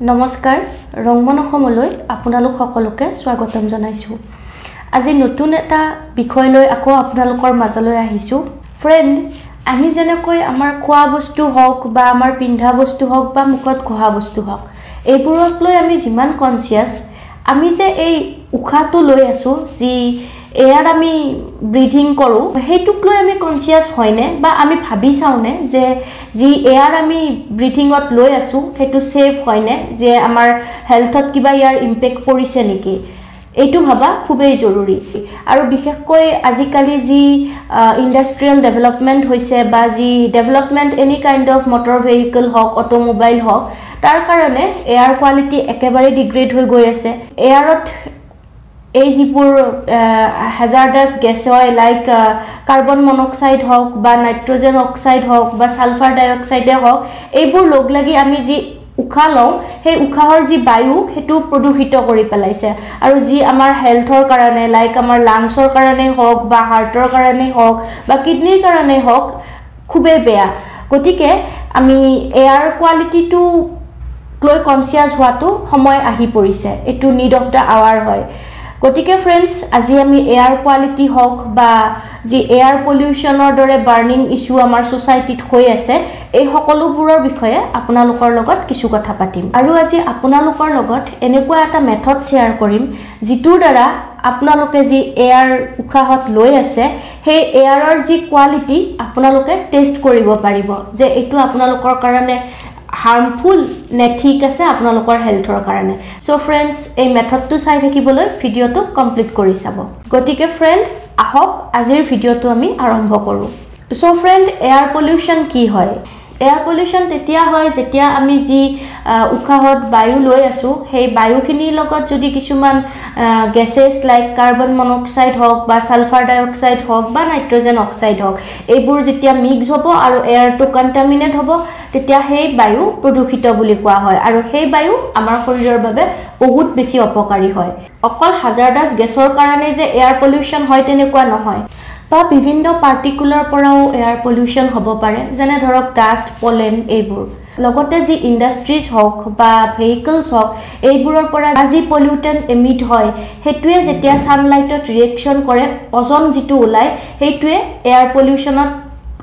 নমস্কাৰ ৰংমন অসমলৈ আপোনালোক সকলোকে স্বাগতম জনাইছোঁ। আজি নতুন এটা বিষয় লৈ আকৌ আপোনালোকৰ মাজলৈ আহিছোঁ। ফ্ৰেণ্ড আমি যেনেকৈ আমাৰ খোৱা বস্তু হওক বা আমাৰ পিন্ধা বস্তু হওক বা মুখত ঘঁহা বস্তু হওক এইবোৰক লৈ আমি যিমান কনচিয়াছ আমি যে এই উশাহটো লৈ আছোঁ যি এয়াৰ আমি ব্ৰিথিং কৰোঁ। সেইটোক লৈ আমি কনচিয়াছ হয়নে? বা আমি ভাবি চাওঁনে যে যি এয়াৰ আমি ব্ৰিথিঙত লৈ আছোঁ সেইটো ছেফ হয়নে? যে আমাৰ হেল্থত কিবা ইয়াৰ ইম্পেক্ট পৰিছে নেকি? এইটো ভবা খুবেই জৰুৰী। আৰু বিশেষকৈ আজিকালি যি ইণ্ডাষ্ট্ৰিয়েল ডেভেলপমেণ্ট হৈছে বা যি development any kind of motor vehicle হওক অট'মোবাইল হওক তাৰ কাৰণে এয়াৰ কোৱালিটি একেবাৰে ডিগ্ৰেড হৈ গৈ আছে। এয়াৰত এই যিবোৰ হেজাৰ্ডাছ গেছ হয় লাইক কাৰ্বন মনক্সাইড হওক বা নাইট্ৰজেন অক্সাইড হওক বা ছালফাৰ ডাই অক্সাইডে হওক এইবোৰ লগ লাগি আমি যি উশাহ লওঁ সেই উশাহৰ যি বায়ু সেইটো প্ৰদূষিত কৰি পেলাইছে। আৰু যি আমাৰ হেল্থৰ কাৰণে লাইক আমাৰ লাংছৰ কাৰণেই হওক বা হাৰ্টৰ কাৰণেই হওক বা কিডনীৰ কাৰণেই হওক খুবেই বেয়া। গতিকে আমি এয়াৰ কোৱালিটিটো লৈ কনচিয়াছ হোৱাটো সময় আহি পৰিছে। এইটো নিড অফ দ্য আৱাৰ হয়। গতিকে ফ্ৰেণ্ডছ আজি আমি এয়াৰ কোৱালিটি হওক বা যি এয়াৰ পলিউশ্যনৰ দৰে বাৰ্ণিং ইছ্যু আমাৰ ছ'চাইটিত হৈ আছে এই সকলোবোৰৰ বিষয়ে আপোনালোকৰ লগত কিছু কথা পাতিম। আৰু আজি আপোনালোকৰ লগত এনেকুৱা এটা মেথড শ্বেয়াৰ কৰিম যিটোৰ দ্বাৰা আপোনালোকে যি এয়াৰ উশাহত লৈ আছে সেই এয়াৰৰ যি কোৱালিটি আপোনালোকে টেষ্ট কৰিব পাৰিব যে এইটো আপোনালোকৰ কাৰণে হাৰ্মফুল নে ঠিক আছে আপোনালোকৰ হেল্থৰ কাৰণে। চ' ফ্ৰেণ্ডছ এই মেথডটো চাই থাকিবলৈ ভিডিঅ'টো কমপ্লিট কৰি চাব। গতিকে ফ্ৰেণ্ড আহক আজিৰ ভিডিঅ'টো আমি আৰম্ভ কৰোঁ। চ' ফ্ৰেণ্ড এয়াৰ পলিউশ্যন কি হয়? এয়াৰ পলিউশ্যন তেতিয়া হয় যেতিয়া আমি যি উশাহত বায়ু লৈ আছোঁ সেই বায়ুখিনিৰ লগত যদি কিছুমান গেছেছ লাইক কাৰ্বন মনক্সাইড হওক বা ছালফাৰ ডাই অক্সাইড হওক বা নাইট্ৰজেন অক্সাইড হওক এইবোৰ যেতিয়া মিক্স হ'ব আৰু এয়াৰটো কণ্টামিনেট হ'ব তেতিয়া সেই বায়ু প্ৰদূষিত বুলি কোৱা হয়। আৰু সেই বায়ু আমাৰ শৰীৰৰ বাবে বহুত বেছি অপকাৰী হয়। অকল হাজাৰডাছ গেছৰ কাৰণে যে এয়াৰ পলিউশ্যন হয় তেনেকুৱা নহয়। বা বিভিন্ন পাৰ্টিকুলাৰ পৰাও এয়াৰ পলিউশ্যন হ'ব পাৰে যেনে ধৰক ডাষ্ট পলেন এইবোৰ। লগতে যি ইণ্ডাষ্ট্ৰিজ হওক বা ভেহিকলছ হওক এইবোৰৰ পৰা যি পলিউটেণ্ট এমিট হয় সেইটোৱে যেতিয়া ছানলাইটত ৰিয়েকশ্যন কৰে অজন যিটো ওলায় সেইটোৱে এয়াৰ পলিউশ্যনত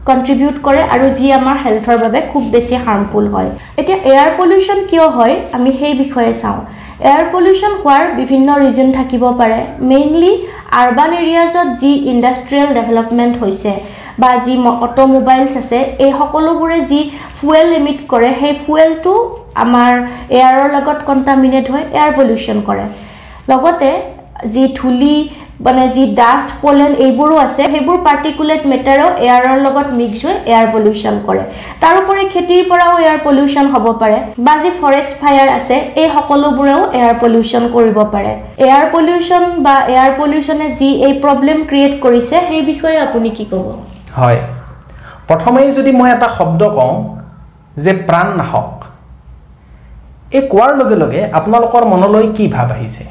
কণ্ট্ৰিবিউট কৰে আৰু যি আমাৰ হেল্থৰ বাবে খুব বেছি হাৰ্মফুল হয়। এতিয়া এয়াৰ পলিউশ্যন কিয় হয় আমি সেই বিষয়ে চাওঁ। এয়াৰ পলিউশ্যন হোৱাৰ বিভিন্ন ৰিজন থাকিব পাৰে। মেইনলি আৰ্বান এৰিয়াজত যি ইণ্ডাষ্ট্ৰিয়েল ডেভেলপমেণ্ট হৈছে বা যি অট'মোবাইলছ আছে এই সকলোবোৰে যি ফুৱেল এমিট কৰে সেই ফুৱেলটো আমাৰ এয়াৰৰ লগত কণ্টামিনেট হৈ এয়াৰ পলিউশ্যন কৰে। লগতে যি ধূলি মানে যি ডাষ্ট পলেন এইবোৰো আছে সেইবোৰ পাৰ্টিকুলেট মেটাৰো এয়াৰৰ লগত মিক্স হৈ এয়াৰ পলিউশ্যন কৰে। তাৰোপৰি খেতিৰ পৰাও এয়াৰ পলিউশ্যন হ'ব পাৰে বা যি ফৰেষ্ট ফায়াৰ আছে এই সকলোবোৰেও এয়াৰ পলিউশ্যন কৰিব পাৰে। এয়াৰ পলিউশ্যন বা এয়াৰ পলিউশ্যনে যি এই প্ৰব্লেম ক্ৰিয়েট কৰিছে সেই বিষয়ে আপুনি কি ক'ব? হয়। প্ৰথমেই যদি মই এটা শব্দ কওঁ যে প্ৰাণনাশক এই কোৱাৰ লগে লগে আপোনালোকৰ মনলৈ কি ভাৱ আহিছে?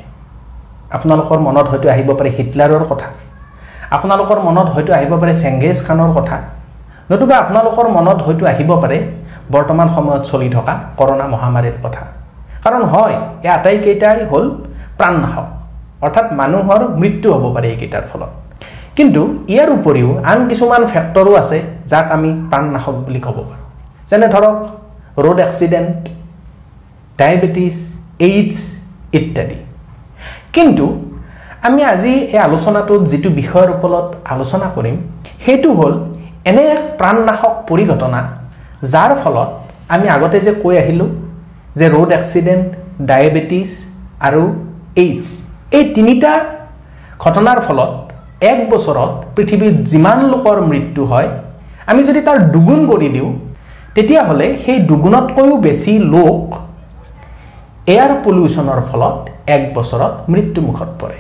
আপোনালোকৰ মনত হয়তো আহিব পাৰে হিটলাৰৰ কথা। আপোনালোকৰ মনত হয়তো আহিব পাৰে চেংগেজ খানৰ কথা। নতুবা আপোনালোকৰ মনত হয়তো আহিব পাৰে বৰ্তমান সময়ত চলি থকা কৰোণা মহামাৰীৰ কথা। কাৰণ হয় এই আটাইকেইটাই হ'ল প্ৰাণনাশক। অৰ্থাৎ মানুহৰ মৃত্যু হ'ব পাৰে এইকেইটাৰ ফলত। কিন্তু ইয়াৰ উপৰিও আন কিছুমান ফেক্টৰো আছে যাক আমি প্ৰাণনাশক বুলি ক'ব পাৰোঁ। যেনে ধৰক ৰোড এক্সিডেণ্ট ডায়েবেটিছ এইডছ ইত্যাদি। কিন্তু আমি আজি এই আলোচনাটোত যিটো বিষয়ৰ ওপৰত আলোচনা কৰিম সেইটো হ'ল এনে এক প্ৰাণনাশক পৰিঘটনা যাৰ ফলত আমি আগতে যে কৈ আহিলোঁ যে ৰোড এক্সিডেণ্ট ডায়েবেটিছ আৰু এইডছ এই তিনিটা ঘটনাৰ ফলত এক বছৰত পৃথিৱীত যিমান লোকৰ মৃত্যু হয় আমি যদি তাৰ দুগুণ কৰি দিওঁ তেতিয়াহ'লে সেই দুগুণতকৈও বেছি লোক এয়াৰ পলিউশ্যনৰ ফলত এক বছৰত মৃত্যুমুখত পৰে।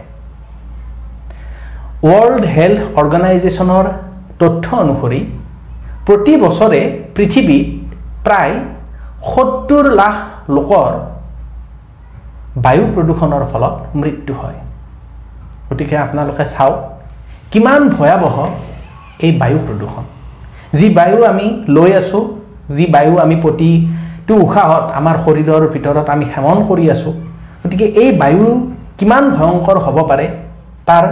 ৱৰ্ল্ড হেল্থ অৰ্গেনাইজেশ্যনৰ তথ্য অনুসৰি প্ৰতি বছৰে পৃথিৱীত প্ৰায় সত্তৰ লাখ লোকৰ বায়ু প্ৰদূষণৰ ফলত মৃত্যু হয়। গতিকে আপোনালোকে চাওক কিমান ভয়াৱহ এই বায়ু প্ৰদূষণ। যি বায়ু আমি লৈ আছোঁ যি বায়ু আমি প্ৰতি টো উশাহত আমাৰ শৰীৰৰ ভিতৰত আমি সেৱন কৰি আছোঁ গতিকে এই বায়ু কিমান ভয়ংকৰ হ'ব পাৰে তাৰ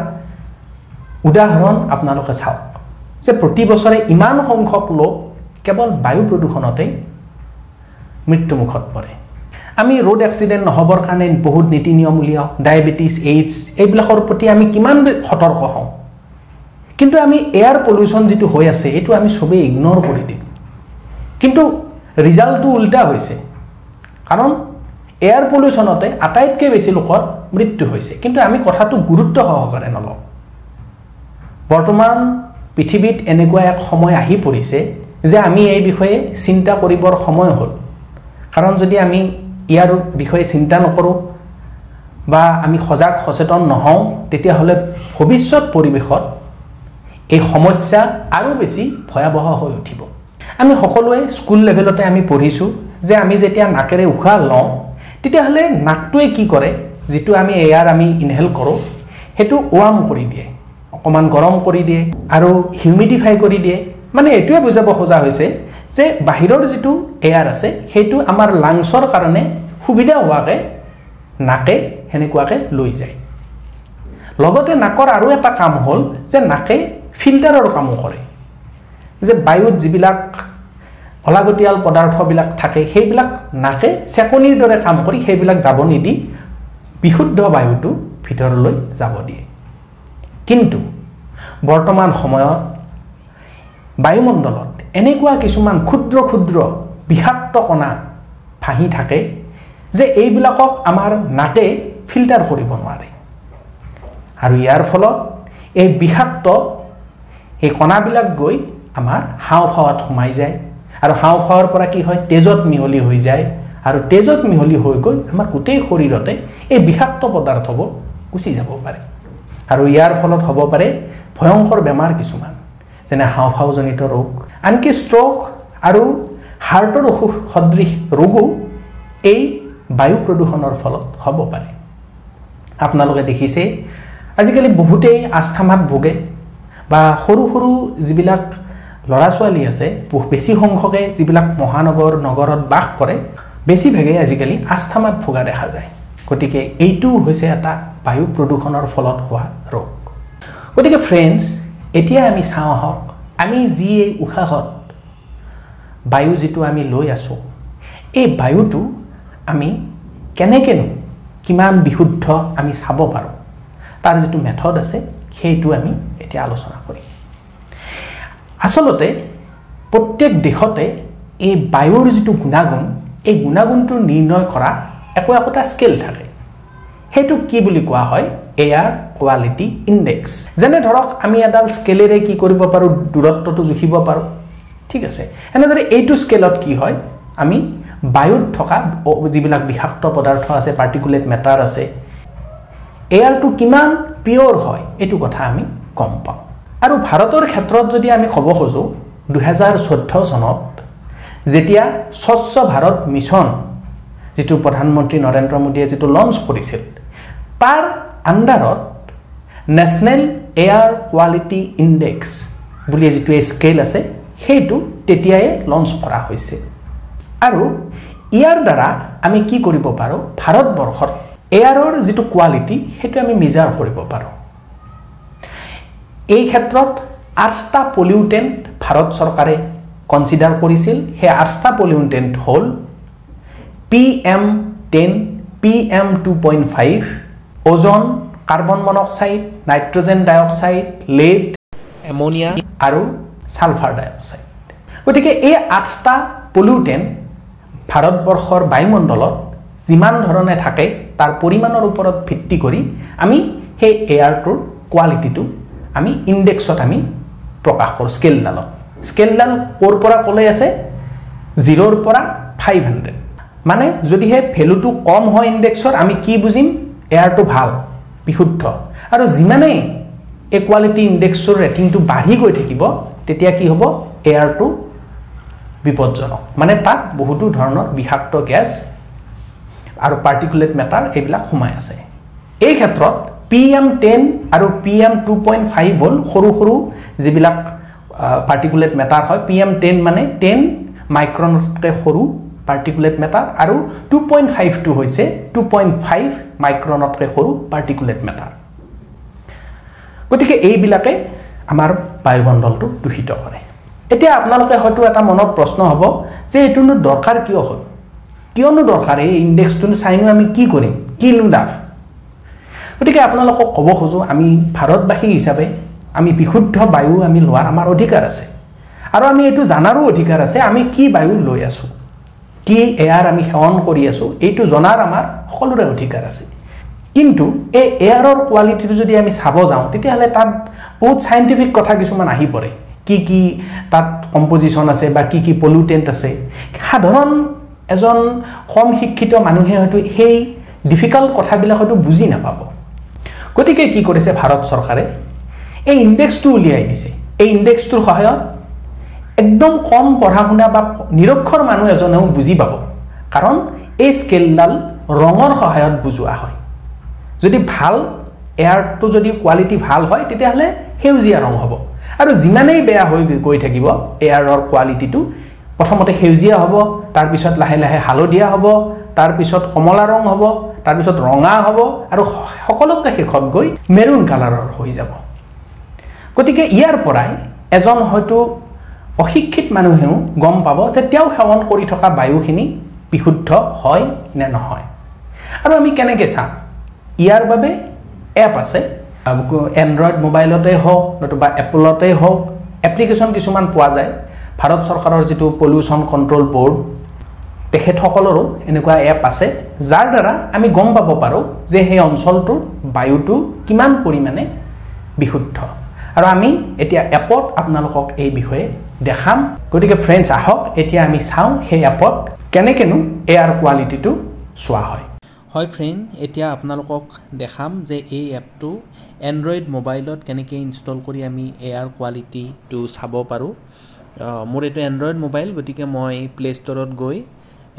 উদাহৰণ আপোনালোকে চাওক যে প্ৰতি বছৰে ইমান সংখ্যক লোক কেৱল বায়ু প্ৰদূষণতেই মৃত্যুমুখত পৰে। আমি ৰোড এক্সিডেণ্ট নহ'বৰ কাৰণে বহুত নীতি নিয়ম উলিয়াওঁ ডায়েবেটিছ এইডছ এইবিলাকৰ প্ৰতি আমি কিমান সতৰ্ক হওঁ। কিন্তু আমি এয়াৰ পলিউশ্যন যিটো হৈ আছে এইটো আমি চবেই ইগন'ৰ কৰি দিম কিন্তু ৰিজাল্টটো উল্টা হৈছে। কাৰণ এয়াৰ পলিউশ্যনতে আটাইতকৈ বেছি লোকৰ মৃত্যু হৈছে। কিন্তু আমি কথাটো গুৰুত্ব সহকাৰে নলওঁ। বৰ্তমান পৃথিৱীত এনেকুৱা এক সময় আহি পৰিছে যে আমি এই বিষয়ে চিন্তা কৰিবৰ সময় হ'ল। কাৰণ যদি আমি ইয়াৰ বিষয়ে চিন্তা নকৰোঁ বা আমি সজাগ সচেতন নহওঁ তেতিয়াহ'লে ভৱিষ্যত পৰিৱেশত এই সমস্যা আৰু বেছি ভয়াৱহ হৈ উঠিব। আমি সকলোৱে স্কুল লেভেলতে আমি পঢ়িছোঁ যে আমি যেতিয়া নাকেৰে উশাহ লওঁ তেতিয়াহ'লে নাকটোৱে কি কৰে যিটো আমি এয়াৰ আমি ইনহেল কৰোঁ সেইটো ৱাৰ্ম কৰি দিয়ে অকণমান গৰম কৰি দিয়ে আৰু হিউমিডিফাই কৰি দিয়ে। মানে এইটোৱে বুজাব খোজা হৈছে যে বাহিৰৰ যিটো এয়াৰ আছে সেইটো আমাৰ লাংছৰ কাৰণে সুবিধা হোৱাকৈ নাকে সেনেকুৱাকৈ লৈ যায়। লগতে নাকৰ আৰু এটা কাম হ'ল যে নাকে ফিল্টাৰৰ কামো কৰে। যে বায়ুত যিবিলাক অলাগতিয়াল পদাৰ্থবিলাক থাকে সেইবিলাক নাকে চেকনিৰ দৰে কাম কৰি সেইবিলাক যাব নিদি বিশুদ্ধ বায়ুটো ভিতৰলৈ যাব দিয়ে। কিন্তু বৰ্তমান সময়ত বায়ুমণ্ডলত এনেকুৱা কিছুমান ক্ষুদ্ৰ ক্ষুদ্ৰ বিষাক্ত কণা ভাহি থাকে যে এইবিলাকক আমাৰ নাকে ফিল্টাৰ কৰিব নোৱাৰে। আৰু ইয়াৰ ফলত এই বিষাক্ত এই কণাবিলাক গৈ আমাৰ হাওঁফাওত সোমাই যায়। আৰু হাওঁফাওৰ পৰা কি হয়? তেজত মিহলি হৈ যায়। আৰু তেজত মিহলি হৈ গৈ আমাৰ গোটেই শৰীৰতে এই বিষাক্ত পদাৰ্থবোৰ গুচি যাব পাৰে। আৰু ইয়াৰ ফলত হ'ব পাৰে ভয়ংকৰ বেমাৰ কিছুমান যেনে হাওঁফাওজনিত ৰোগ। আনকি ষ্ট্ৰ'ক আৰু হাৰ্টৰ অসুখ সদৃশ ৰোগো এই বায়ু প্ৰদূষণৰ ফলত হ'ব পাৰে। আপোনালোকে দেখিছে আজিকালি বহুতেই আস্থামাত ভোগে বা সৰু সৰু যিবিলাক ল'ৰা ছোৱালী আছে বেছি সংখ্যকে যিবিলাক মহানগৰ নগৰত বাস কৰে বেছিভাগেই আজিকালি আস্থামাত ভোগা দেখা যায়। গতিকে এইটোও হৈছে এটা বায়ু প্ৰদূষণৰ ফলত হোৱা ৰোগ। গতিকে ফ্ৰেণ্ডছ এতিয়া আমি চাওঁ আহক আমি যি এই উশাহত বায়ু যিটো আমি লৈ আছোঁ এই বায়ুটো আমি কেনেকৈনো কিমান বিশুদ্ধ আমি চাব পাৰোঁ? তাৰ যিটো মেথড আছে সেইটো আমি এতিয়া আলোচনা কৰিম। আচলতে প্ৰত্যেক দেশতে এই বায়ুৰ যিটো গুণাগুণ এই গুণাগুণটো নিৰ্ণয় কৰা একো একোটা স্কেল থাকে। সেইটো কি বুলি কোৱা হয়? এয়াৰ কোৱালিটি ইণ্ডেক্স যেনে ধৰক আমি এডাল স্কেলেৰে কি কৰিব পাৰোঁ? দূৰত্বটো জুখিব পাৰোঁ। ঠিক আছে। এনেদৰে এইটো স্কেলত কি হয়? আমি বায়ুত থকা যিবিলাক বিষাক্ত পদাৰ্থ আছে পাৰ্টিকুলেট মেটাৰ আছে এয়াৰটো কিমান পিয়'ৰ হয় এইটো কথা আমি গম পাওঁ। আৰু ভাৰতৰ ক্ষেত্ৰত যদি আমি ক'ব খোজোঁ দুহেজাৰ চৈধ্য চনত যেতিয়া স্বচ্ছ ভাৰত মিছন যিটো প্ৰধানমন্ত্ৰী নৰেন্দ্ৰ মোদীয়ে যিটো লঞ্চ কৰিছিল তাৰ আণ্ডাৰত নেশ্যনেল এয়াৰ কোৱালিটি ইণ্ডেক্স বুলি যিটো স্কেল আছে সেইটো তেতিয়াই লঞ্চ কৰা হৈছিল। আৰু ইয়াৰ দ্বাৰা আমি কি কৰিব পাৰোঁ? ভাৰতবৰ্ষত এয়াৰৰ যিটো কোৱালিটি সেইটো আমি মেজাৰ কৰিব পাৰোঁ। এই ক্ষেত্ৰত আঠটা পলিউটেণ্ট ভাৰত চৰকাৰে কনচিডাৰ কৰিছিল। সেই আঠটা পলিউটেণ্ট হ'ল P M ten P M two point five ozone carbon monoxide nitrogen dioxide lead ammonia আৰু ছালফাৰ ডাইঅক্সাইড। গতিকে এই আঠটা পলিউটেণ্ট ভাৰতবৰ্ষৰ বায়ুমণ্ডলত যিমান ধৰণে থাকে তাৰ পৰিমাণৰ ওপৰত ভিত্তি কৰি আমি সেই এয়াৰটোৰ কোৱালিটিটো আমি ইণ্ডেক্সত আমি প্ৰকাশ কৰোঁ স্কেলডালত স্কেলডাল ক'ৰ পৰা ক'লৈ আছে? জিৰ'ৰ পৰা ফাইভ হাণ্ড্ৰেড মানে যদিহে ভেলুটো কম হয় ইণ্ডেক্সৰ আমি কি বুজিম? এয়াৰটো ভাল বিশুদ্ধ। আৰু যিমানেই এই কোৱালিটি ইণ্ডেক্সৰ ৰেটিংটো বাঢ়ি গৈ থাকিব তেতিয়া কি হ'ব? এয়াৰটো বিপদজনক। মানে তাত বহুতো ধৰণৰ বিষাক্ত গেছ আৰু পাৰ্টিকুলেট মেটাৰ এইবিলাক সোমাই আছে। এই ক্ষেত্ৰত পি এম টেন আৰু P M two point five হ'ল সৰু সৰু যিবিলাক পাৰ্টিকুলেট মেটাৰ হয়। পি এম টেন মানে টেন মাইক্ৰনতকৈ সৰু পাৰ্টিকুলেট মেটাৰ আৰু টু পইণ্ট ফাইভটো হৈছে টু পইণ্ট ফাইভ মাইক্ৰনতকৈ সৰু পাৰ্টিকুলেট মেটাৰ গতিকে এইবিলাকে আমাৰ বায়ুমণ্ডলটো দূষিত কৰে। এতিয়া আপোনালোকে হয়তো এটা মনত প্ৰশ্ন হ'ব যে এইটোনো দৰকাৰ কিয় হ'ল? কিয়নো দৰকাৰ? এই ইণ্ডেক্সটোনো চাইনো আমি কি কৰিম? কিনো লাভ গতিকে আপোনালোকক ক'ব খোজোঁ আমি ভাৰতবাসী হিচাপে আমি বিশুদ্ধ বায়ু আমি লোৱাৰ আমাৰ অধিকাৰ আছে। আৰু আমি এইটো জানাৰো অধিকাৰ আছে আমি কি বায়ু লৈ আছোঁ কি এয়াৰ আমি সেৱন কৰি আছোঁ এইটো জনাৰ আমাৰ সকলোৰে অধিকাৰ আছে। কিন্তু এই এয়াৰৰ কোৱালিটিটো যদি আমি চাব যাওঁ তেতিয়াহ'লে তাত বহুত চাইণ্টিফিক কথা কিছুমান আহি পৰে। কি কি তাত কম্পজিশ্যন আছে বা কি কি পলিউটেণ্ট আছে। সাধাৰণ এজন কম শিক্ষিত মানুহে হয়তো সেই ডিফিকাল্ট কথাবিলাক হয়তো বুজি নাপাব। গতিকে কি কৰিছে ভাৰত চৰকাৰে? এই ইণ্ডেক্সটো উলিয়াই দিছে এই ইণ্ডেক্সটোৰ সহায়ত একদম কম পঢ়া শুনা বা নিৰক্ষৰ মানুহ এজনেও বুজি পাব। কাৰণ এই স্কেলডাল ৰঙৰ সহায়ত বুজোৱা হয়। যদি ভাল এয়াৰটো যদি কোৱালিটি ভাল হয় তেতিয়াহ'লে সেউজীয়া ৰং হ'ব। আৰু যিমানেই বেয়া হৈ গৈ থাকিব এয়াৰৰ কোৱালিটিটো প্ৰথমতে সেউজীয়া হ'ব তাৰপিছত লাহে লাহে হালধীয়া হ'ব তাৰপিছত কমলা ৰং হ'ব তাৰপিছত ৰঙা হ'ব আৰু সকলোতকৈ শেষত গৈ মেৰুণ কালাৰৰ হৈ যাব। গতিকে ইয়াৰ পৰাই এজন হয়তো অশিক্ষিত মানুহেও গম পাব যে তেওঁ সেৱন কৰি থকা বায়ুখিনি বিশুদ্ধ হয় নে নহয়। আৰু আমি কেনেকৈ চাম? ইয়াৰ বাবে এপ আছে। এণ্ড্ৰইড মোবাইলতেই হওক নতুবা এপলতেই হওক এপ্লিকেশ্যন কিছুমান পোৱা যায়। ভাৰত চৰকাৰৰ যিটো পলিউশ্যন কণ্ট্ৰল বৰ্ড তেখেতসকলৰো এনেকুৱা এপ আছে যাৰ দ্বাৰা আমি গম পাব পাৰোঁ যে সেই অঞ্চলটোৰ বায়ুটো কিমান পৰিমাণে বিশুদ্ধ। আৰু আমি এতিয়া এপত আপোনালোকক এই বিষয়ে দেখাম। গতিকে ফ্ৰেণ্ডছ আহক এতিয়া আমি চাওঁ সেই এপত কেনেকৈনো এয়াৰ কোৱালিটিটো চোৱা হয়। হয় ফ্ৰেণ্ড এতিয়া আপোনালোকক দেখাম যে এই এপটো এণ্ড্ৰইড মোবাইলত কেনেকৈ ইনষ্টল কৰি আমি এয়াৰ কোৱালিটিটো চাব পাৰোঁ। মোৰ এইটো এণ্ড্ৰইড মোবাইল গতিকে মই প্লে' ষ্ট'ৰত গৈ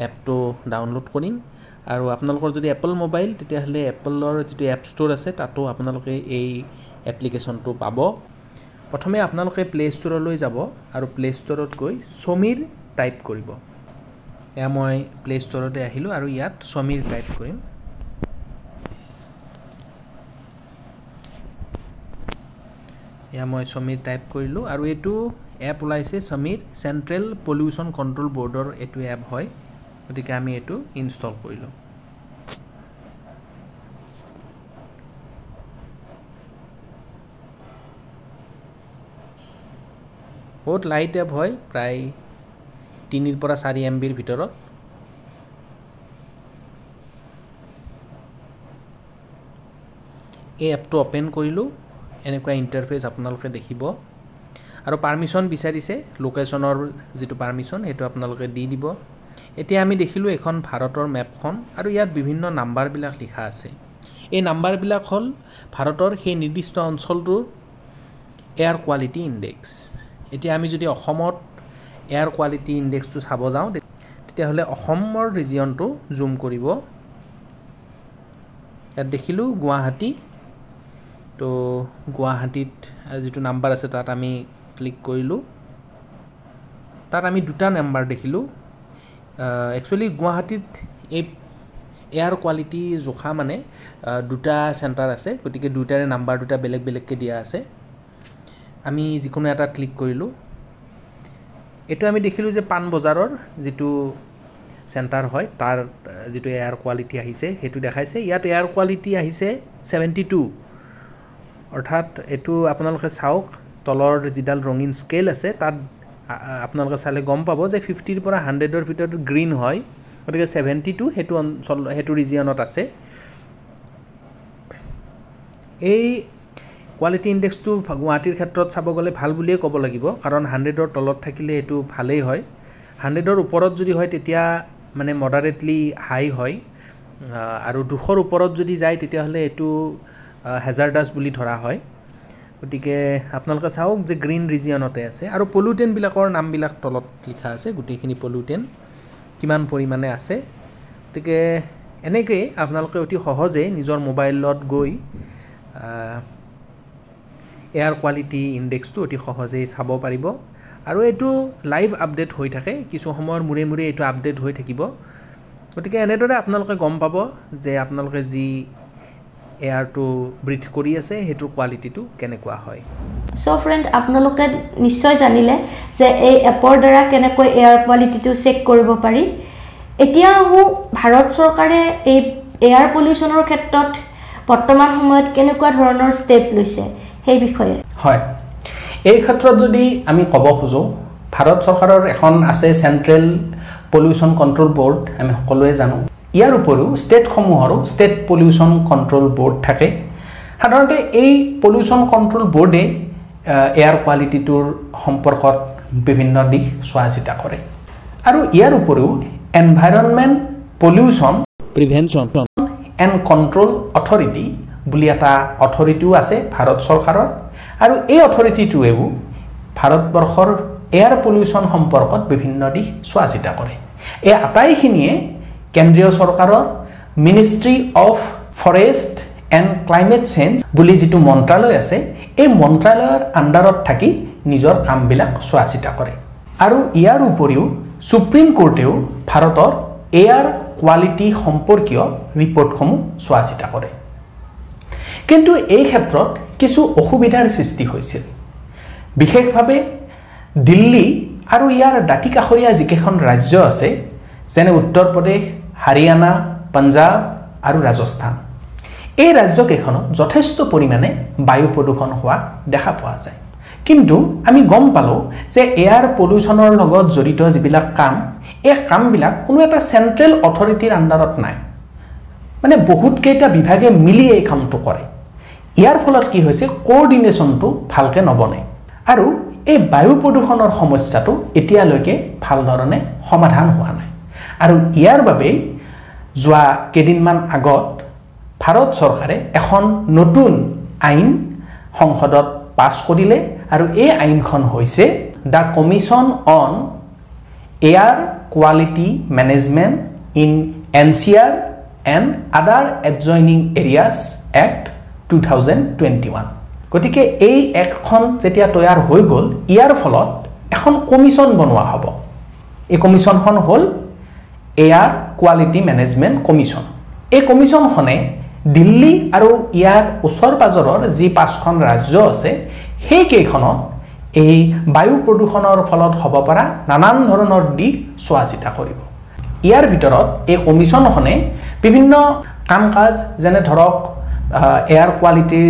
এপটো ডাউনলোড কৰিম। আৰু আপোনালোকৰ যদি এপল মোবাইল তেতিয়াহ'লে এপলৰ যিটো এপ ষ্ট'ৰ আছে তাতো আপোনালোকে এই এপ্লিকেশ্যনটো পাব। প্ৰথমে আপোনালোকে প্লে' ষ্ট'ৰলৈ যাব আৰু প্লে' ষ্ট'ৰত গৈ সমীৰ টাইপ কৰিব। এয়া মই প্লে' ষ্ট'ৰতে আহিলোঁ আৰু ইয়াত সমীৰ টাইপ কৰিম। এয়া মই সমীৰ টাইপ কৰিলোঁ আৰু এইটো এপ ওলাইছে সমীৰ চেণ্ট্ৰেল পলিউশ্যন কণ্ট্ৰল বৰ্ডৰ এইটো এপ হয়। গতিকে আমি এইটো ইনষ্টল কৰিলোঁ। বহুত লাইট এপ হয় প্ৰায় তিনিৰ পৰা চাৰি এম বিৰ ভিতৰত। এই এপটো অ'পেন কৰিলোঁ এনেকুৱা ইণ্টাৰফেচ আপোনালোকে দেখিব। আৰু পাৰ্মিশ্যন বিচাৰিছে লোকেশ্যনৰ যিটো পাৰ্মিশ্যন সেইটো আপোনালোকে দি দিব। এতিয়া আমি দেখিলোঁ এইখন ভাৰতৰ মেপখন আৰু ইয়াত বিভিন্ন নাম্বাৰবিলাক লিখা আছে। এই নাম্বাৰবিলাক হ'ল ভাৰতৰ সেই নিৰ্দিষ্ট অঞ্চলটোৰ এয়াৰ কোৱালিটি ইণ্ডেক্স এতিয়া আমি যদি অসমত এয়াৰ কোৱালিটি ইণ্ডেক্সটো চাব যাওঁ তেতিয়াহ'লে অসমৰ ৰিজিয়নটো জুম কৰিব। ইয়াত দেখিলোঁ গুৱাহাটী। তো গুৱাহাটীত যিটো নাম্বাৰ আছে তাত আমি ক্লিক কৰিলোঁ। তাত আমি দুটা নাম্বাৰ দেখিলোঁ। একচুৱেলি গুৱাহাটীত এই এয়াৰ কোৱালিটি জোখা মানে দুটা চেণ্টাৰ আছে গতিকে দুয়োটাৰে নাম্বাৰ দুটা বেলেগ বেলেগকৈ দিয়া আছে। আমি যিকোনো এটা ক্লিক কৰিলোঁ। এইটো আমি দেখিলোঁ যে পাণবজাৰৰ যিটো চেণ্টাৰ হয় তাৰ যিটো এয়াৰ কোৱালিটি আহিছে সেইটো দেখাইছে। ইয়াত এয়াৰ কোৱালিটি আহিছে ছেভেণ্টি টু অৰ্থাৎ এইটো আপোনালোকে চাওক তলৰ যিডাল ৰঙীন স্কেল আছে তাত আপোনালোকে চালে গম পাব যে ফিফটিৰ পৰা হাণ্ড্ৰেডৰ ভিতৰত গ্ৰীণ হয় গতিকে ছেভেণ্টি টু সেইটো অঞ্চল সেইটো ৰিজিয়নত আছে। এই কোৱালিটি ইণ্ডেক্সটো গুৱাহাটীৰ ক্ষেত্ৰত চাব গ'লে ভাল বুলিয়ে ক'ব লাগিব কাৰণ হাণ্ড্ৰেডৰ তলত থাকিলে এইটো ভালেই হয়। হাণ্ড্ৰেডৰ ওপৰত যদি হয় তেতিয়া মানে মডাৰেটলি হাই হয়। আৰু দুশৰ ওপৰত যদি যায় তেতিয়াহ'লে এইটো হেজাৰডাছ বুলি ধৰা হয়। গতিকে আপোনালোকে চাওক যে গ্ৰীণ ৰিজিয়নতে আছে আৰু পলিউটেণ্টবিলাকৰ নামবিলাক তলত লিখা আছে গোটেইখিনি পলিউটেণ্ট কিমান পৰিমাণে আছে। গতিকে এনেকৈয়ে আপোনালোকে অতি সহজেই নিজৰ মোবাইলত গৈ এয়াৰ কোৱালিটি ইণ্ডেক্সটো অতি সহজেই চাব পাৰিব। আৰু এইটো লাইভ আপডেট হৈ থাকে কিছু সময়ৰ মূৰে মূৰে এইটো আপডেট হৈ থাকিব। গতিকে এনেদৰে আপোনালোকে গম পাব যে আপোনালোকে যি এয়াৰটো ব্ৰিথ কৰি আছে সেইটোৰ কোৱালিটিটো কেনেকুৱা হয়? চ' ফ্ৰেণ্ড আপোনালোকে নিশ্চয় জানিলে যে এই এপৰ দ্বাৰা কেনেকৈ এয়াৰ কোৱালিটিটো চেক কৰিব পাৰি। এতিয়া আহোঁ ভাৰত চৰকাৰে এই এয়াৰ পলিউশ্যনৰ ক্ষেত্ৰত বৰ্তমান সময়ত কেনেকুৱা ধৰণৰ ষ্টেপ লৈছে সেই বিষয়ে। হয়। এই ক্ষেত্ৰত যদি আমি ক'ব খোজোঁ ভাৰত চৰকাৰৰ এখন আছে চেণ্ট্ৰেল পলিউশ্যন কণ্ট্ৰল বৰ্ড আমি সকলোৱে জানো। ইয়াৰ উপৰিও ষ্টেটসমূহৰো ষ্টেট পলিউশ্যন কণ্ট্ৰল বৰ্ড থাকে। সাধাৰণতে এই পলিউশ্যন কণ্ট্ৰল বৰ্ডে এয়াৰ কোৱালিটিটোৰ সম্পৰ্কত বিভিন্ন দিশ চোৱা চিতা কৰে। আৰু ইয়াৰ উপৰিও environment pollution prevention and control authority বুলি এটা অথৰিটিও আছে ভাৰত চৰকাৰৰ। আৰু এই অথৰিটিটোৱেও ভাৰতবৰ্ষৰ এয়াৰ পলিউশ্যন সম্পৰ্কত বিভিন্ন দিশ চোৱা চিতা কৰে। এই আটাইখিনিয়ে কেন্দ্ৰীয় চৰকাৰৰ ministry of forest and climate change বুলি যিটো মন্ত্ৰালয় আছে এই মন্ত্ৰালয়ৰ আণ্ডাৰত থাকি নিজৰ কামবিলাক চোৱা চিতা কৰে। আৰু ইয়াৰ উপৰিও ছুপ্ৰিম কোৰ্টেও ভাৰতৰ এয়াৰ কোৱালিটি সম্পৰ্কীয় ৰিপৰ্টসমূহ চোৱা চিতা কৰে। কিন্তু এই ক্ষেত্ৰত কিছু অসুবিধাৰ সৃষ্টি হৈছিল। বিশেষভাৱে দিল্লী আৰু ইয়াৰ দাঁতি কাষৰীয়া যিকেইখন ৰাজ্য আছে যেনে উত্তৰ প্ৰদেশ হাৰিয়ানা পঞ্জাৱ আৰু ৰাজস্থান। এই ৰাজ্যকেইখনত যথেষ্ট পৰিমাণে বায়ু প্ৰদূষণ হোৱা দেখা পোৱা যায়। কিন্তু আমি গম পালোঁ যে এয়াৰ পলিউশ্যনৰ লগত জড়িত যিবিলাক কাম এই কামবিলাক কোনো এটা চেণ্ট্ৰেল অথৰিটিৰ আণ্ডাৰত নাই। মানে বহুতকেইটা বিভাগে মিলি এই কামটো কৰে। ইয়াৰ ফলত কি হৈছে কোঅৰ্ডিনেশ্যনটো ভালকৈ নবনে। আৰু এই বায়ু প্ৰদূষণৰ সমস্যাটো এতিয়ালৈকে ভাল ধৰণে সমাধান হোৱা নাই। আৰু ইয়াৰ বাবেই যোৱা কেইদিনমান আগত ভাৰত চৰকাৰে এখন নতুন আইন সংসদত পাছ কৰিলে আৰু এই আইনখন হৈছে the commission on air quality management in N C R and other adjoining areas act two thousand twenty one. গতিকে এই এক্টখন যেতিয়া তৈয়াৰ হৈ গ'ল ইয়াৰ ফলত এখন কমিশ্যন বনোৱা হ'ব। এই কমিশ্যনখন হ'ল এয়াৰ কোৱালিটি মেনেজমেণ্ট কমিশ্যন এই কমিশ্যনখনে দিল্লী আৰু ইয়াৰ ওচৰ পাজৰৰ যি পাঁচখন ৰাজ্য আছে সেইকেইখনত এই বায়ু প্ৰদূষণৰ ফলত হ'ব পৰা নানান ধৰণৰ দিশ চোৱা চিতা কৰিব। ইয়াৰ ভিতৰত এই কমিশ্যনখনে বিভিন্ন কাম কাজ যেনে ধৰক এয়াৰ কোৱালিটিৰ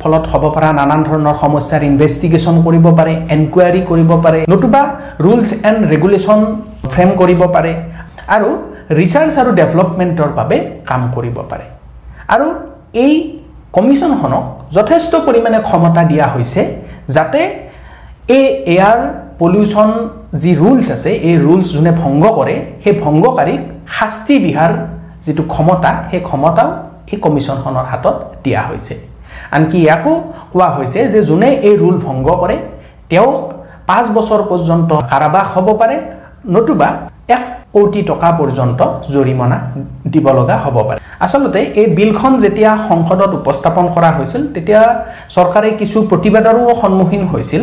ফলত হ'ব পৰা নানান ধৰণৰ সমস্যাৰ ইনভেষ্টিগেশ্যন কৰিব পাৰে এনকুৱাৰী কৰিব পাৰে নতুবা ৰুলছ এণ্ড ৰেগুলেশ্যন ফ্ৰেম কৰিব পাৰে। আৰু ৰিচাৰ্চ আৰু ডেভেলপমেণ্টৰ বাবে কাম কৰিব পাৰে। আৰু এই কমিশ্যনখনক যথেষ্ট পৰিমাণে ক্ষমতা দিয়া হৈছে যাতে এই এয়াৰ পলিউশ্যন যি ৰুলছ আছে এই ৰুলছ যোনে ভংগ কৰে সেই ভংগকাৰীক শাস্তি বিহাৰ যিটো ক্ষমতা সেই ক্ষমতাও এই কমিশ্যনখনৰ হাতত দিয়া হৈছে। আনকি ইয়াকো কোৱা হৈছে যে যোনে এই ৰুল ভংগ কৰে তেওঁক পাঁচ বছৰ পৰ্যন্ত কাৰাবাস হ'ব পাৰে নতুবা এক কোটি টকা পৰ্যন্ত জৰিমনা দিব লগা হ'ব পাৰে। আচলতে এই বিলখন যেতিয়া সংসদত উপস্থাপন কৰা হৈছিল তেতিয়া চৰকাৰে কিছু প্ৰতিবাদৰো সন্মুখীন হৈছিল।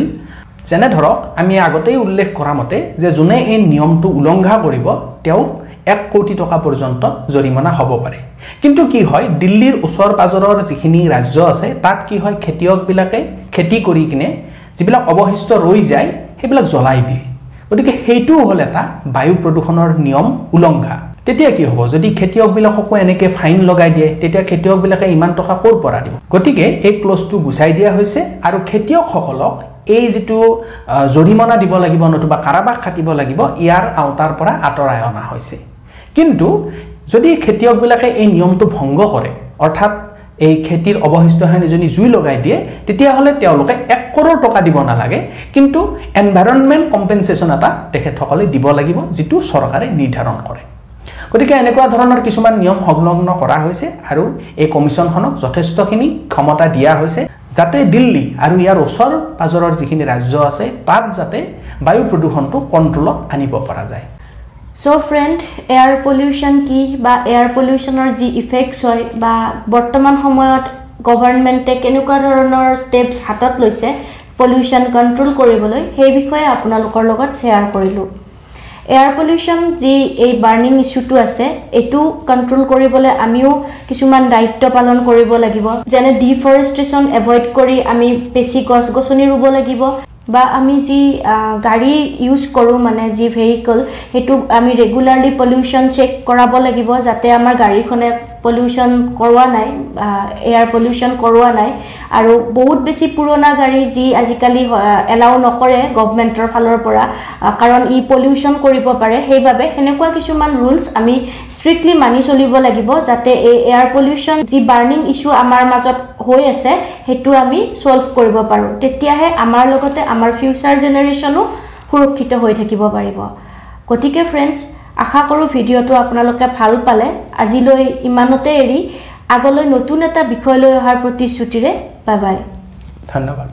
যেনে ধৰক আমি আগতেই উল্লেখ কৰা মতে যে যোনে এই নিয়মটো উলংঘা কৰিব তেওঁক এক কোটি টকা পৰ্যন্ত জৰিমনা হ'ব পাৰে। কিন্তু কি হয় দিল্লীৰ ওচৰ পাজৰৰ যিখিনি ৰাজ্য আছে তাত কি হয় খেতিয়কবিলাকে খেতি কৰি কিনে যিবিলাক অৱশিষ্ট ৰৈ যায় সেইবিলাক জ্বলাই দিয়ে। গতিকে সেইটোও হ'ল এটা বায়ু প্ৰদূষণৰ নিয়ম উলংঘা। তেতিয়া কি হ'ব? যদি খেতিয়কবিলাককো এনেকৈ ফাইন লগাই দিয়ে তেতিয়া খেতিয়কবিলাকে ইমান টকা ক'ৰ পৰা দিব? গতিকে এই ক্লজটো গুচাই দিয়া হৈছে আৰু খেতিয়কসকলক এই যিটো জৰিমনা দিব লাগিব নতুবা কাৰাবাস খাটিব লাগিব ইয়াৰ আওতাৰ পৰা আঁতৰাই অনা হৈছে। কিন্তু যদি খেতিয়কবিলাকে এই নিয়মটো ভংগ কৰে অৰ্থাৎ এই খেতিৰ অৱশিষ্টখিনি যদি জুই লগাই দিয়ে তেতিয়াহ'লে তেওঁলোকে এক কৰোৰ টকা দিব নালাগে। কিন্তু এনভাইৰনমেণ্ট কম্পেনচেশ্যন এটা তেখেতসকলে দিব লাগিব যিটো চৰকাৰে নিৰ্ধাৰণ কৰে। গতিকে এনেকুৱা ধৰণৰ কিছুমান নিয়ম সংলগ্ন কৰা হৈছে আৰু এই কমিশ্যনখনক যথেষ্টখিনি ক্ষমতা দিয়া হৈছে যাতে দিল্লী আৰু ইয়াৰ ওচৰ পাজৰৰ যিখিনি ৰাজ্য আছে তাত যাতে বায়ু প্ৰদূষণটো কণ্ট্ৰলত আনিব পৰা যায়। চ' ফ্ৰেণ্ড এয়াৰ পলিউশ্যন কি বা এয়াৰ পলিউশ্যনৰ যি ইফেক্টছ হয় বা বৰ্তমান সময়ত গভৰ্ণমেণ্টে কেনেকুৱা ধৰণৰ ষ্টেপছ হাতত লৈছে পলিউশ্যন কণ্ট্ৰল কৰিবলৈ সেই বিষয়ে আপোনালোকৰ লগত শ্বেয়াৰ কৰিলোঁ। এয়াৰ পলিউশ্যন যি এই বাৰ্ণিং ইছ্যুটো আছে এইটো কণ্ট্ৰল কৰিবলৈ আমিও কিছুমান দায়িত্ব পালন কৰিব লাগিব। যেনে ডিফৰেষ্টেশ্যন এভইড কৰি আমি বেছি গছ গছনি ৰুব লাগিব। বা আমি যি গাড়ী ইউজ কৰোঁ মানে যি ভেহিকল সেইটো আমি ৰেগুলাৰলি পলিউশ্যন চেক কৰাব লাগিব যাতে আমাৰ গাড়ীখনে পলিউশ্যন কৰোৱা নাই এয়াৰ পলিউশ্যন কৰোৱা নাই আৰু বহুত বেছি পুৰণা গাড়ী যি আজিকালি এলাউ নকৰে গভমেণ্টৰ ফালৰ পৰা কাৰণ ই পলিউশ্যন কৰিব পাৰে সেইবাবে সেনেকুৱা কিছুমান ৰুলছ আমি ষ্ট্ৰিক্টলি মানি চলিব লাগিব যাতে এই এয়াৰ পলিউশ্যন যি বাৰ্ণিং ইছ্যু আমাৰ মাজত হৈ আছে সেইটো আমি ছল্ভ কৰিব পাৰোঁ। তেতিয়াহে আমাৰ লগতে আমাৰ ফিউচাৰ জেনেৰেশ্যনো সুৰক্ষিত হৈ থাকিব পাৰিব। গতিকে ফ্ৰেণ্ডছ আশা কৰোঁ ভিডিঅ'টো আপোনালোকে ভাল পালে। আজিলৈ ইমানতে এৰি আগলৈ নতুন এটা বিষয় লৈ অহাৰ প্ৰতিশ্ৰুতিৰে বাই বাই। ধন্যবাদ।